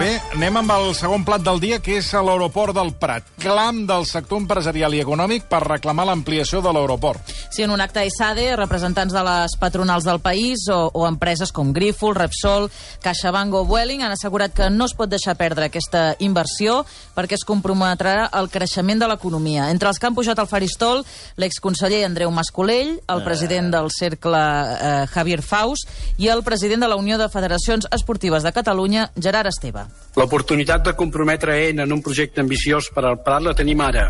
Bé, anem amb el segon plat del dia, que és a l'aeroport del Prat. Clam del sector empresarial i econòmic per reclamar l'ampliació de l'aeroport. Sí, en un acte a ISADE, representants de les patronals del país o, o empreses com Grífol, Repsol, CaixaBank o Vueling han assegurat que no es pot deixar perdre aquesta inversió perquè es comprometrà el creixement de l'economia. Entre els que han pujat al faristol, l'exconseller Andreu Mascolell, el president del Cercle eh, Javier Faus i el president de la Unió de Federacions Esportives de Catalunya, Gerard Esteve. L'oportunitat de comprometre EN en un projecte ambiciós per al Prat la tenim ara.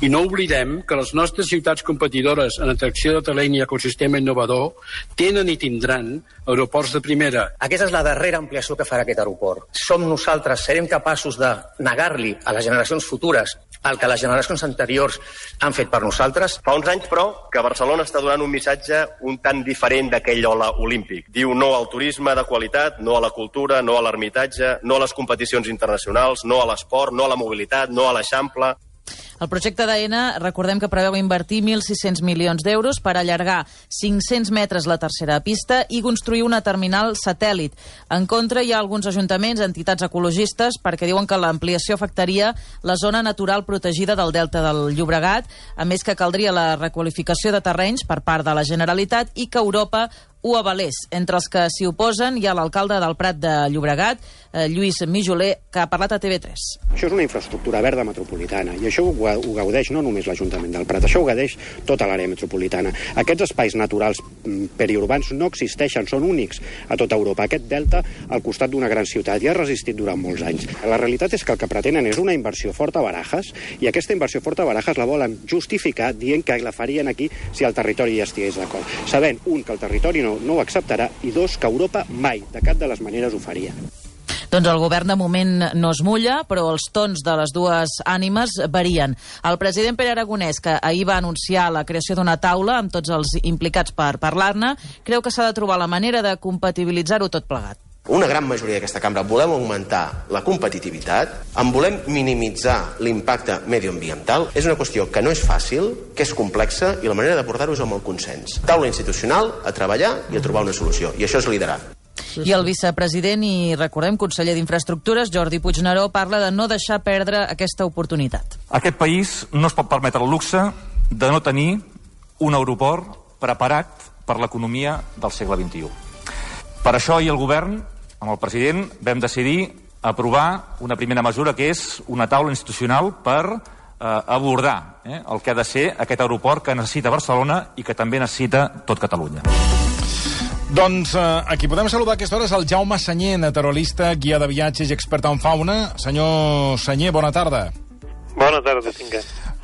I no oblidem que les nostres ciutats competidores en atracció de talent i ecosistema innovador tenen i tindran aeroports de primera. Aquesta és la darrera ampliació que farà aquest aeroport. Som nosaltres, serem capaços de negar-li a les generacions futures el que les generacions anteriors han fet per nosaltres. Fa uns anys, però, que Barcelona està donant un missatge un tant diferent d'aquell hola olímpic. Diu no al turisme de qualitat, no a la cultura, no a l'ermitatge, no a les competicions internacionals, no a l'esport, no a la mobilitat, no a l'Eixample. El projecte d'AENA, recordem que preveu invertir 1.600 milions d'euros per allargar 500 metres la tercera pista i construir una terminal satèl·lit. En contra, hi ha alguns ajuntaments, entitats ecologistes, perquè diuen que l'ampliació afectaria la zona natural protegida del delta del Llobregat, a més que caldria la requalificació de terrenys per part de la Generalitat i que Europa ho avalés. Entre els que s'hi oposen hi ha l'alcalde del Prat de Llobregat, eh, Lluís Mijoler, que ha parlat a TV3. Això és una infraestructura verda metropolitana i això ho gaudeix no només l'Ajuntament del Prat, això ho gaudeix tota l'àrea metropolitana. Aquests espais naturals mm, periurbans no existeixen, són únics a tota Europa. Aquest delta al costat d'una gran ciutat ja ha resistit durant molts anys. La realitat és que el que pretenen és una inversió forta a Barajas i aquesta inversió forta a Barajas la volen justificar dient que la farien aquí si el territori ja estigués d'acord. Sabent, un, que el territori no, no ho acceptarà i dos, que Europa mai, de cap de les maneres, ho faria. Doncs el govern de moment no es mulla, però els tons de les dues ànimes varien. El president Pere Aragonès, que ahir va anunciar la creació d'una taula amb tots els implicats per parlar-ne, creu que s'ha de trobar la manera de compatibilitzar-ho tot plegat. Una gran majoria d'aquesta cambra volem augmentar la competitivitat, en volem minimitzar l'impacte medioambiental. És una qüestió que no és fàcil, que és complexa, i la manera d'abordar-ho és amb el consens. Taula institucional, a treballar i a trobar una solució. I això és liderar. I el vicepresident i, recordem, conseller d'Infraestructures, Jordi Puigneró, parla de no deixar perdre aquesta oportunitat. Aquest país no es pot permetre el luxe de no tenir un aeroport preparat per l'economia del segle XXI. Per això ahir el govern, amb el president, vam decidir aprovar una primera mesura que és una taula institucional per eh, abordar eh, el que ha de ser aquest aeroport que necessita Barcelona i que també necessita tot Catalunya. Doncs eh, aquí podem saludar a aquesta hora és el Jaume Senyer, naturalista, guia de viatges i expert en fauna. Senyor Senyer, bona tarda. Bona tarda, tinga.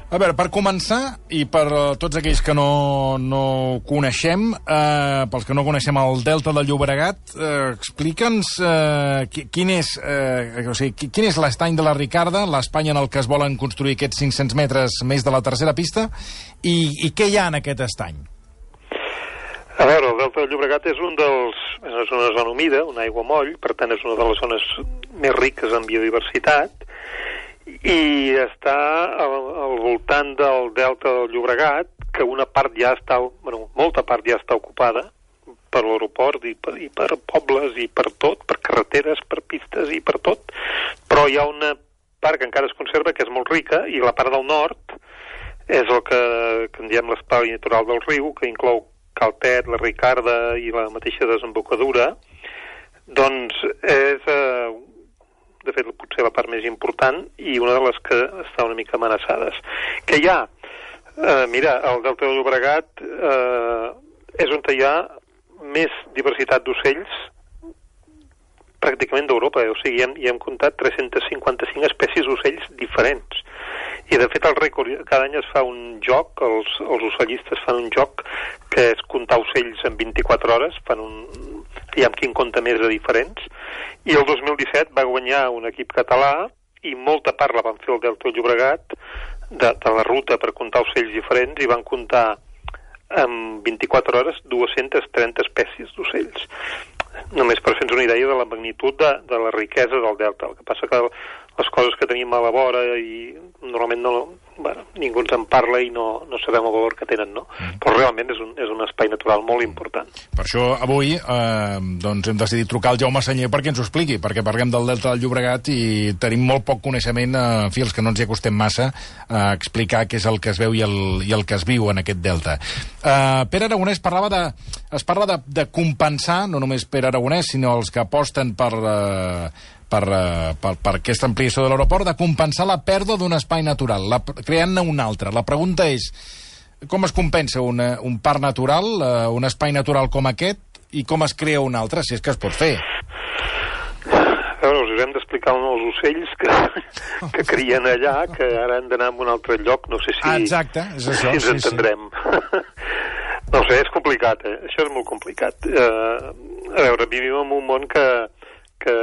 A veure, per començar, i per eh, tots aquells que no, no coneixem, eh, pels que no coneixem el Delta del Llobregat, eh, explica'ns eh, qui- quin és, eh, o sigui, qui- quin és l'estany de la Ricarda, l'espai en el que es volen construir aquests 500 metres més de la tercera pista, i, i què hi ha en aquest estany? A veure, el Delta del Llobregat és un dels... és una zona humida, una aigua moll, per tant és una de les zones més riques en biodiversitat, i està al, al voltant del Delta del Llobregat, que una part ja està, bueno, molta part ja està ocupada per l'aeroport i per, i per pobles i per tot, per carreteres, per pistes i per tot, però hi ha una part que encara es conserva que és molt rica i la part del nord és el que, que en diem l'espai natural del riu, que inclou Calpet, la Ricarda i la mateixa desembocadura, doncs és, eh, de fet, potser la part més important i una de les que està una mica amenaçades. Que hi ha? Eh, mira, el Delta del Llobregat eh, és on hi ha més diversitat d'ocells pràcticament d'Europa, eh? o sigui, hi hem, hi hem comptat 355 espècies d'ocells diferents. I, de fet, el rècord, cada any es fa un joc, els, els ocellistes fan un joc que és comptar ocells en 24 hores, fan un, aviam quin compta més de diferents, i el 2017 va guanyar un equip català i molta part la van fer el Delta del Llobregat de, de la ruta per comptar ocells diferents i van comptar en 24 hores 230 espècies d'ocells només per fer-nos una idea de la magnitud de, de la riquesa del delta. El que passa que les coses que tenim a la vora i normalment no, bueno, ningú ens en parla i no, no sabem el valor que tenen, no? Mm. Però realment és un, és un espai natural molt important. Per això avui eh, doncs hem decidit trucar al Jaume Senyer perquè ens ho expliqui, perquè parlem del Delta del Llobregat i tenim molt poc coneixement, eh, en fi, els que no ens hi acostem massa, a explicar què és el que es veu i el, i el que es viu en aquest Delta. Eh, Pere Aragonès parlava de, es parla de, de compensar, no només Pere Aragonès, sinó els que aposten per... Eh, per, uh, per, per aquesta ampliació de l'aeroport, de compensar la pèrdua d'un espai natural, creant-ne un altre. La pregunta és, com es compensa una, un parc natural, uh, un espai natural com aquest, i com es crea un altre, si és que es pot fer? A veure, us hem d'explicar els ocells que, que crien allà, que ara han d'anar a un altre lloc, no sé si, ah, exacte, és això, si ens sí, entendrem. Sí. no sé, és complicat, eh? Això és molt complicat. Uh, a veure, vivim en un món que, que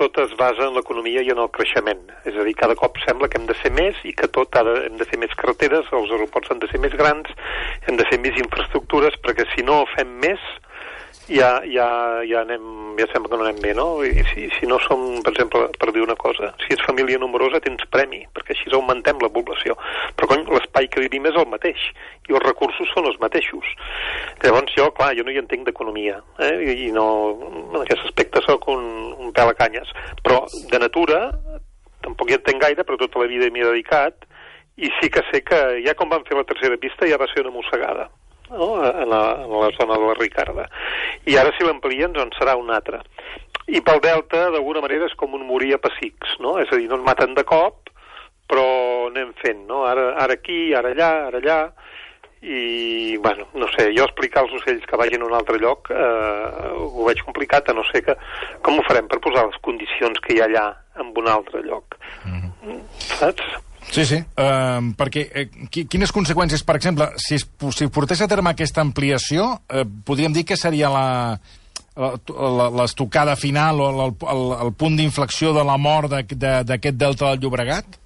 tot es basa en l'economia i en el creixement. És a dir, cada cop sembla que hem de ser més i que tot ha de, hem de fer més carreteres, els aeroports han de ser més grans, hem de fer més infraestructures, perquè si no fem més, ja, ja, ja, anem, ja sembla que no anem bé, no? I si, si no som, per exemple, per dir una cosa, si ets família numerosa tens premi, perquè així augmentem la població. Però, cony, l'espai que vivim és el mateix, i els recursos són els mateixos. Llavors, jo, clar, jo no hi entenc d'economia, eh? i no, en aquest aspecte sóc un, un pèl a canyes. Però, de natura, tampoc hi entenc gaire, però tota la vida m'hi he dedicat, i sí que sé que ja com van fer la tercera pista ja va ser una mossegada no? en, la, en la zona de la Ricarda. I ara si l'amplien doncs serà un altre. I pel Delta, d'alguna manera, és com un morir a pessics, no? És a dir, no ens maten de cop, però anem fent, no? Ara, ara aquí, ara allà, ara allà, i, bueno, no sé, jo explicar als ocells que vagin a un altre lloc eh, ho veig complicat, a no ser que com ho farem per posar les condicions que hi ha allà en un altre lloc? Mm -hmm. Saps? Sí, sí, uh, perquè uh, quines conseqüències, per exemple, si es, si portés a terme aquesta ampliació, uh, podríem dir que seria la, l'estocada final o el, el, el punt d'inflexió de la mort d'aquest delta del Llobregat?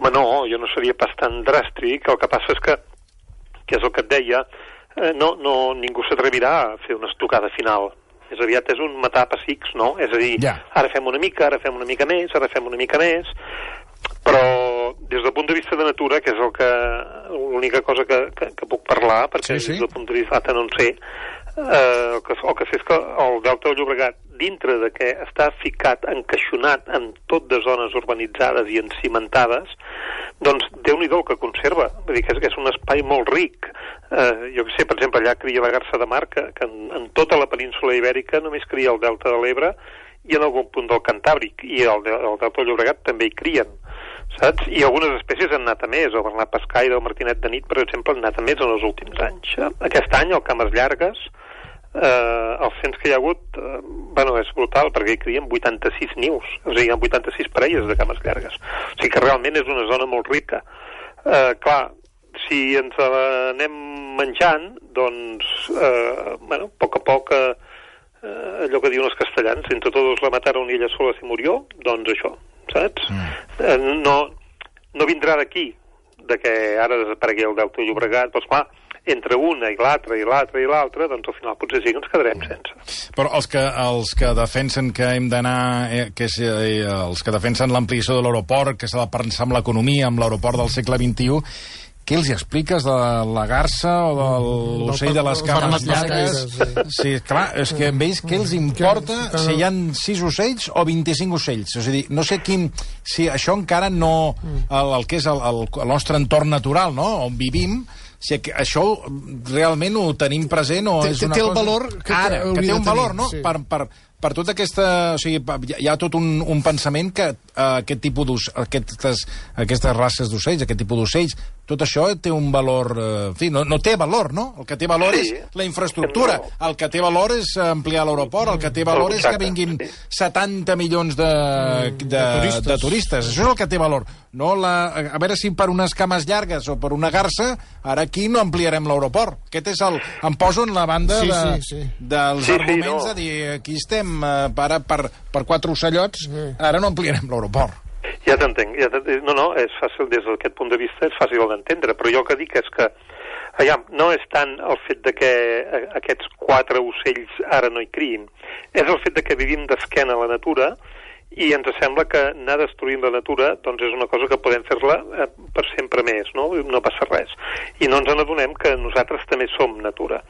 Home, no, jo no seria pas tan dràstic. El que passa és que, que és el que et deia, eh, no, no, ningú s'atrevirà a fer una estocada final. És aviat és un matar pessics, no? És a dir, ja. ara fem una mica, ara fem una mica més, ara fem una mica més, però des del punt de vista de natura, que és el que l'única cosa que, que, que puc parlar, perquè sí, sí. des del punt de vista no en sé, eh, el, que, el que sé és que el Delta del Llobregat, dintre de que està ficat, encaixonat en tot de zones urbanitzades i encimentades, doncs déu-n'hi-do el que conserva. Vull dir que és, que és un espai molt ric. Eh, jo que sé, per exemple, allà cria la garça de mar, que, que en, en tota la península ibèrica només cria el Delta de l'Ebre i en algun punt del Cantàbric, i el, el Delta del Llobregat també hi crien saps? I algunes espècies han anat a més, el bernat pescaire o martinet de nit, per exemple, han anat a més en els últims anys. Aquest any, el Cames Llargues, eh, el cens que hi ha hagut, eh, bueno, és brutal, perquè hi crien 86 nius, o sigui, hi ha 86 parelles de cames llargues. O sigui que realment és una zona molt rica. Eh, clar, si ens anem menjant, doncs, eh, bueno, a poc a poc, eh, allò que diuen els castellans, entre tots la mataron i ella sola se murió, doncs això, saps? Mm. No, no vindrà d'aquí, de que ara desaparegui el Delta Llobregat, doncs clar, entre una i l'altra i l'altra i l'altra, doncs al final potser sí que ens quedarem sense. Però els que, els que defensen que hem d'anar, eh, que és, eh, els que defensen l'ampliació de l'aeroport, que s'ha de pensar amb l'economia, amb l'aeroport del segle XXI, què els hi expliques de la garça o de l'ocell de les cames llargues? Sí, clar, és que amb ells què els importa si hi ha 6 ocells o 25 ocells? És a dir, no sé quin... Si això encara no... El, el que és el, el, el nostre entorn natural, no?, on vivim, si això realment ho tenim present o té, és una té cosa... el valor que, Ara, que, que té un valor, no? Sí. Per, per, per tota aquesta... O sigui, hi ha tot un, un pensament que aquest tipus d'us, aquestes, aquestes races d'ocells, aquest tipus d'ocells, tot això té un valor... Eh, en fi, no, no té valor, no? El que té valor sí. és la infraestructura. El que té valor és ampliar l'aeroport. El que té valor és que vinguin 70 milions de, de, de, turistes. de turistes. Això és el que té valor. No la, a veure si per unes cames llargues o per una garça, ara aquí no ampliarem l'aeroport. Aquest és el... Em poso en la banda sí, de, sí, sí. dels Sí, sí, arguments no. de dir aquí estem eh, per, per, per quatre ocellots, ara no ampliarem l'aeroport. Ja t'entenc. Ja no, no, és fàcil, des d'aquest punt de vista és fàcil d'entendre, però jo el que dic és que Aviam, no és tant el fet de que eh, aquests quatre ocells ara no hi criïn, és el fet de que vivim d'esquena a la natura i ens sembla que anar destruint la natura doncs és una cosa que podem fer-la eh, per sempre més, no? no passa res. I no ens n'adonem que nosaltres també som natura.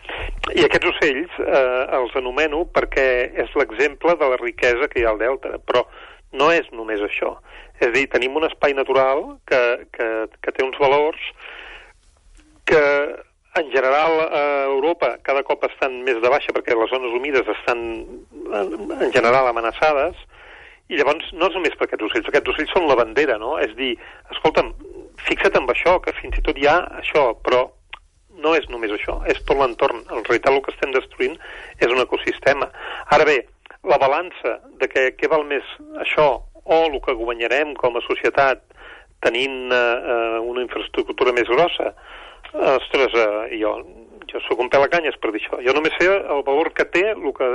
I aquests ocells eh, els anomeno perquè és l'exemple de la riquesa que hi ha al delta, però no és només això. És a dir, tenim un espai natural que, que, que té uns valors que en general a Europa cada cop estan més de baixa perquè les zones humides estan en general amenaçades i llavors, no és només per aquests ocells, aquests ocells són la bandera, no? És dir, escolta'm, fixa't amb això, que fins i tot hi ha això, però no és només això, és tot l'entorn. En realitat el que estem destruint és un ecosistema. Ara bé, la balança de que què val més això o el que guanyarem com a societat tenint eh, una infraestructura més grossa, ostres, eh, jo, jo sóc un pèl a canyes per dir això. Jo només sé el valor que té el que,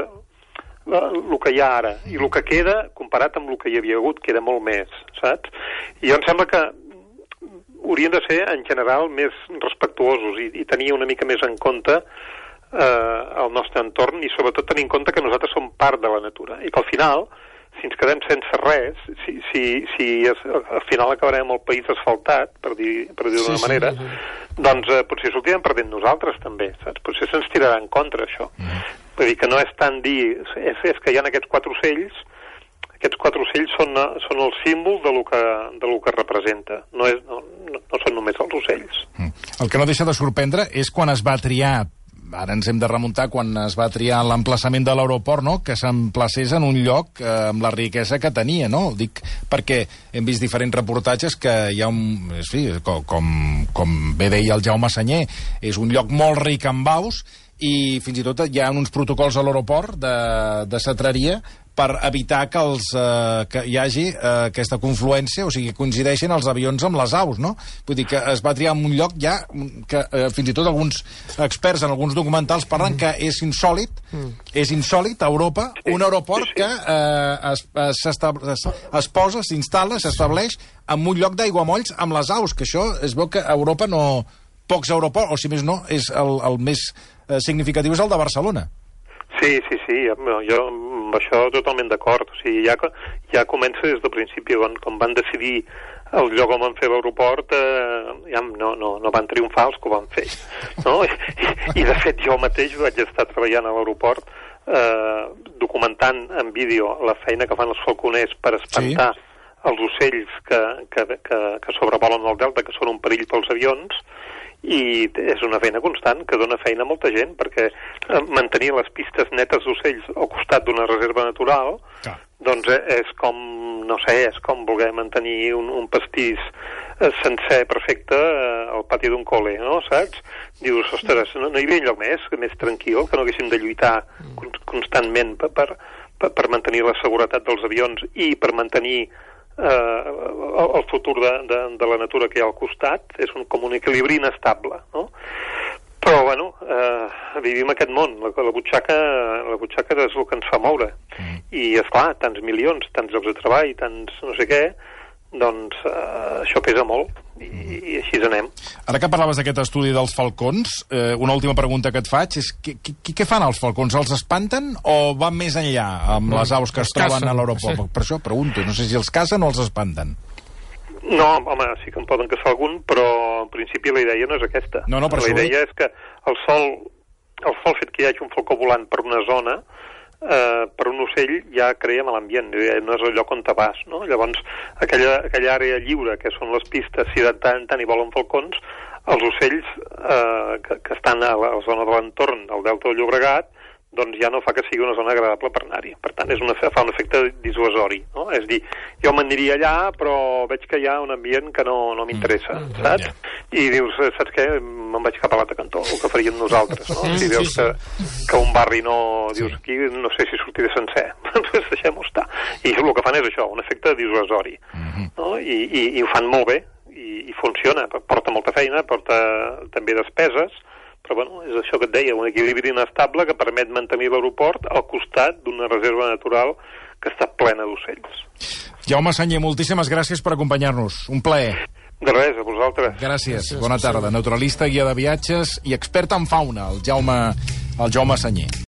el que hi ha ara i el que queda comparat amb el que hi havia hagut queda molt més, saps? I jo em sembla que haurien de ser en general més respectuosos i, i tenir una mica més en compte eh, el nostre entorn i sobretot tenir en compte que nosaltres som part de la natura i que al final si ens quedem sense res, si, si, si es, al final acabarem el país asfaltat, per dir per dir d'una sí, manera, sí, sí. doncs eh, potser sortirem perdent nosaltres també, saps? Potser se'ns tirarà en contra això. Mm. Vull dir que no és tant dir, és, és que hi ha aquests quatre ocells, aquests quatre ocells són, són el símbol de lo que, de lo que representa, no, és, no, no, no són només els ocells. Mm. El que no deixa de sorprendre és quan es va triar ara ens hem de remuntar quan es va triar l'emplaçament de l'aeroport, no? que s'emplacés en un lloc eh, amb la riquesa que tenia, no? Dic perquè hem vist diferents reportatges que hi ha un... Sí, com, com, com bé deia el Jaume Senyer, és un lloc molt ric en baus i fins i tot hi ha uns protocols a l'aeroport de, de setreria per evitar que, els, eh, que hi hagi eh, aquesta confluència, o sigui, coincideixen els avions amb les aus, no? Vull dir que es va triar en un lloc ja que eh, fins i tot alguns experts en alguns documentals parlen mm. que és insòlid, mm. és insòlid a Europa, un aeroport que eh, es, es, es, es posa, s'instal·la, s'estableix en un lloc d'aiguamolls amb les aus, que això es veu que a Europa no... pocs aeroports, o si més no, és el, el més eh, significatiu és el de Barcelona. Sí, sí, sí, jo amb això totalment d'acord. O sigui, ja, ja comença des del principi, quan, quan van decidir el lloc on van fer l'aeroport, eh, ja no, no, no van triomfar els que ho van fer. No? I, I, de fet, jo mateix vaig estar treballant a l'aeroport eh, documentant en vídeo la feina que fan els falconers per espantar sí. els ocells que, que, que, que sobrevolen el delta, que són un perill pels avions, i és una feina constant que dona feina a molta gent perquè eh, mantenir les pistes netes d'ocells al costat d'una reserva natural ah. doncs eh, és com, no sé, és com voler mantenir un, un pastís eh, sencer perfecte al pati d'un col·le, no? Saps? Dius, ostres, no, no hi havia lloc més, més tranquil, que no haguéssim de lluitar mm. constantment per, per, per mantenir la seguretat dels avions i per mantenir eh, el futur de, de, de la natura que hi ha al costat és un, com un equilibri inestable, no? Però, bueno, eh, vivim aquest món. La, la, butxaca, la butxaca és el que ens fa moure. Mm. I, és clar, tants milions, tants llocs de treball, tants no sé què, doncs eh, això pesa molt i, i així anem. Ara que parlaves d'aquest estudi dels falcons, eh, una última pregunta que et faig és què, què, què fan els falcons? Els espanten o van més enllà amb les aus que es, es troben a l'aeroport? Sí. Per això pregunto, no sé si els casen o els espanten. No, home, sí que en poden caçar algun, però en principi la idea no és aquesta. No, no, per la idea és que el sol, el sol fet que hi hagi un falcó volant per una zona eh, per un ocell ja creiem a l'ambient, no és el lloc on te vas, no? Llavors, aquella, aquella àrea lliure, que són les pistes, si de tant en tant hi volen falcons, els ocells eh, que, que estan a la zona de l'entorn del Delta del Llobregat, doncs ja no fa que sigui una zona agradable per anar-hi. Per tant, és una, fa un efecte dissuasori. No? És dir, jo m'aniria allà, però veig que hi ha un ambient que no, no m'interessa, mm, saps? I dius, saps què? Me'n vaig cap a l'altre cantó, el que faríem nosaltres, no? Si veus que, que un barri no... Dius, aquí no sé si sortiré sencer, doncs deixem-ho estar. I el que fan és això, un efecte dissuasori. Mm-hmm. No? I, i, I ho fan molt bé, i, i funciona. Porta molta feina, porta també despeses, però bueno, és això que et deia, un equilibri inestable que permet mantenir l'aeroport al costat d'una reserva natural que està plena d'ocells. Jaume Sanyer, moltíssimes gràcies per acompanyar-nos. Un plaer. De res, a vosaltres. Gràcies. Bona tarda. Naturalista, guia de viatges i expert en fauna, el Jaume, el Jaume Senyer.